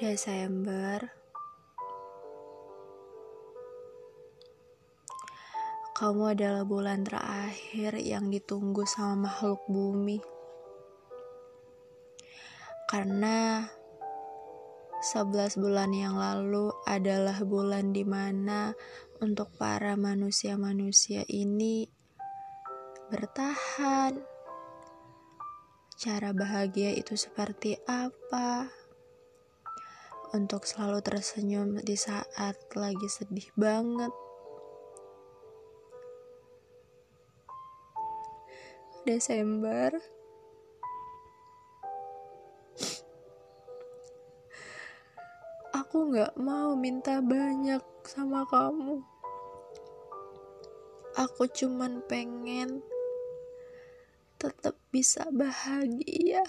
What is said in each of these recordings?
Desember Kamu adalah bulan terakhir yang ditunggu sama makhluk bumi Karena 11 bulan yang lalu adalah bulan di mana untuk para manusia-manusia ini bertahan. Cara bahagia itu seperti apa? Untuk selalu tersenyum di saat lagi sedih banget. Desember Aku gak mau minta banyak sama kamu. Aku cuman pengen tetap bisa bahagia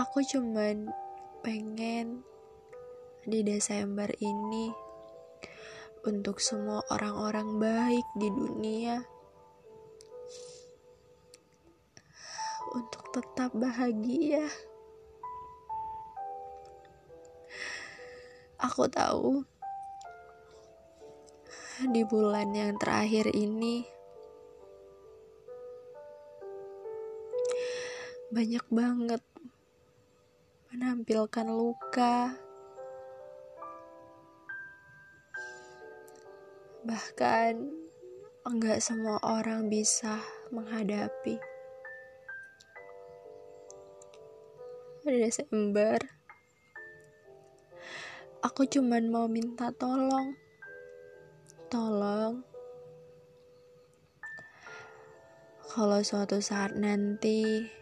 aku cuman pengen di Desember ini untuk semua orang-orang baik di dunia untuk tetap bahagia. Aku tahu di bulan yang terakhir ini banyak banget menampilkan luka, bahkan enggak semua orang bisa menghadapi. Desember, aku cuman mau minta tolong, tolong. Kalau suatu saat nanti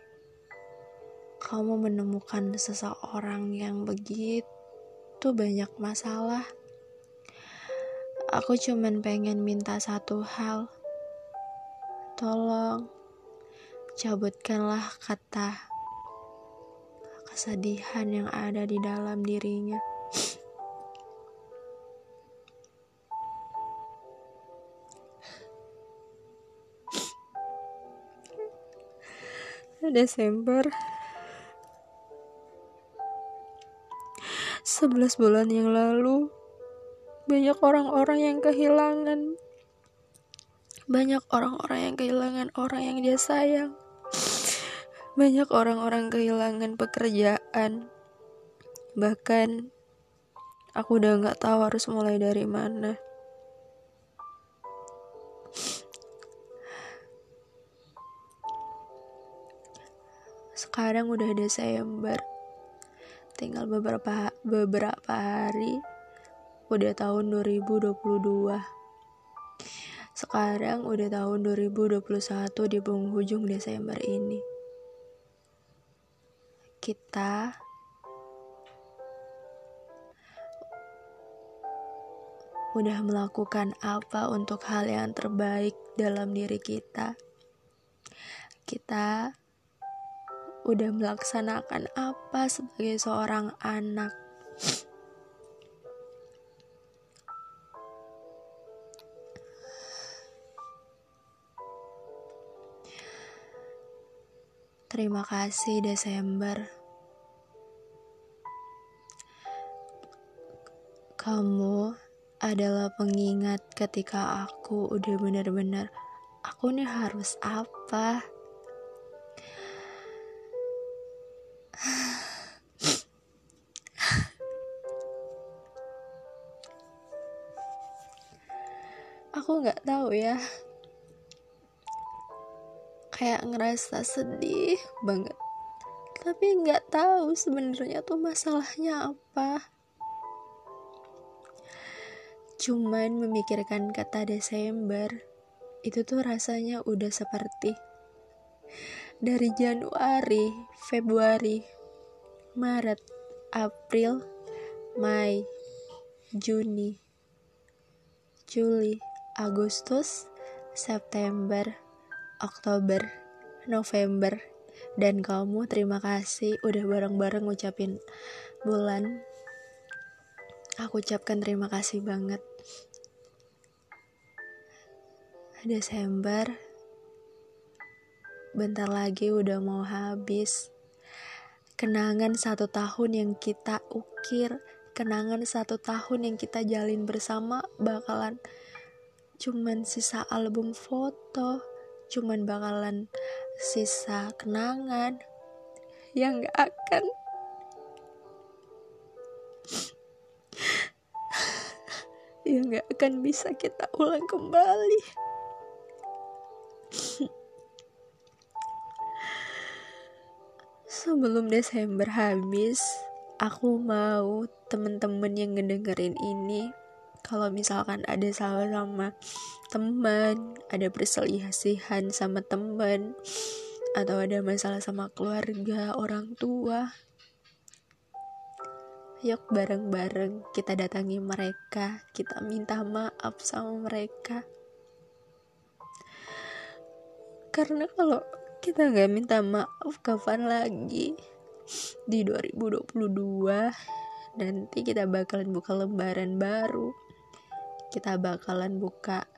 kamu menemukan seseorang yang begitu banyak masalah. Aku cuman pengen minta satu hal. Tolong cabutkanlah kata kesedihan yang ada di dalam dirinya. Desember 11 bulan yang lalu, banyak orang-orang yang kehilangan. Banyak orang-orang yang kehilangan orang yang dia sayang. Banyak orang-orang kehilangan pekerjaan. Bahkan, aku udah gak tahu harus mulai dari mana. Sekarang udah Desember tinggal beberapa beberapa hari. Udah tahun 2022 sekarang udah tahun 2021 di penghujung Desember ini. Kita udah melakukan apa untuk hal yang terbaik dalam diri kita? Kita udah melaksanakan apa sebagai seorang anak. Terima kasih Desember. Kamu adalah pengingat ketika aku udah benar-benar aku nih harus apa? Aku nggak tahu ya. Kayak ngerasa sedih banget. Tapi nggak tahu sebenarnya tuh masalahnya apa. Cuman memikirkan kata Desember itu tuh rasanya udah seperti dari Januari, Februari, Maret, April, Mei, Juni, Juli, Agustus, September, Oktober, November, dan kamu terima kasih udah bareng-bareng ngucapin bulan. Aku ucapkan terima kasih banget. Desember, bentar lagi udah mau habis. kenangan satu tahun yang kita ukir kenangan satu tahun yang kita jalin bersama bakalan cuman sisa album foto cuman bakalan sisa kenangan yang gak akan yang gak akan bisa kita ulang kembali sebelum Desember habis aku mau temen-temen yang ngedengerin ini. Kalau misalkan ada salah sama teman ada perselisihan sama teman atau ada masalah sama keluarga orang tua yuk bareng-bareng kita datangi mereka. Kita minta maaf sama mereka. Karena kalau kita nggak minta maaf kapan lagi? Di 2022 nanti kita bakalan buka lembaran baru. Kita bakalan buka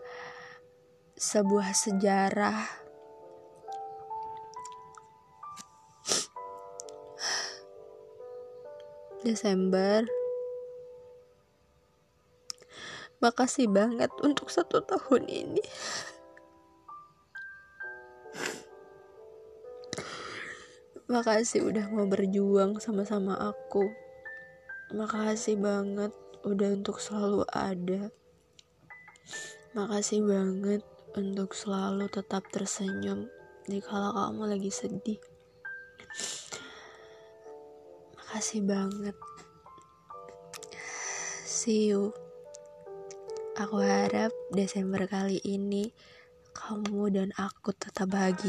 sebuah sejarah. Desember. Makasih banget untuk satu tahun ini Makasih udah mau berjuang sama-sama aku. Makasih banget udah untuk selalu ada. Makasih banget untuk selalu tetap tersenyum di kala kamu lagi sedih. Makasih banget. See you. Aku harap Desember kali ini kamu dan aku tetap bahagia.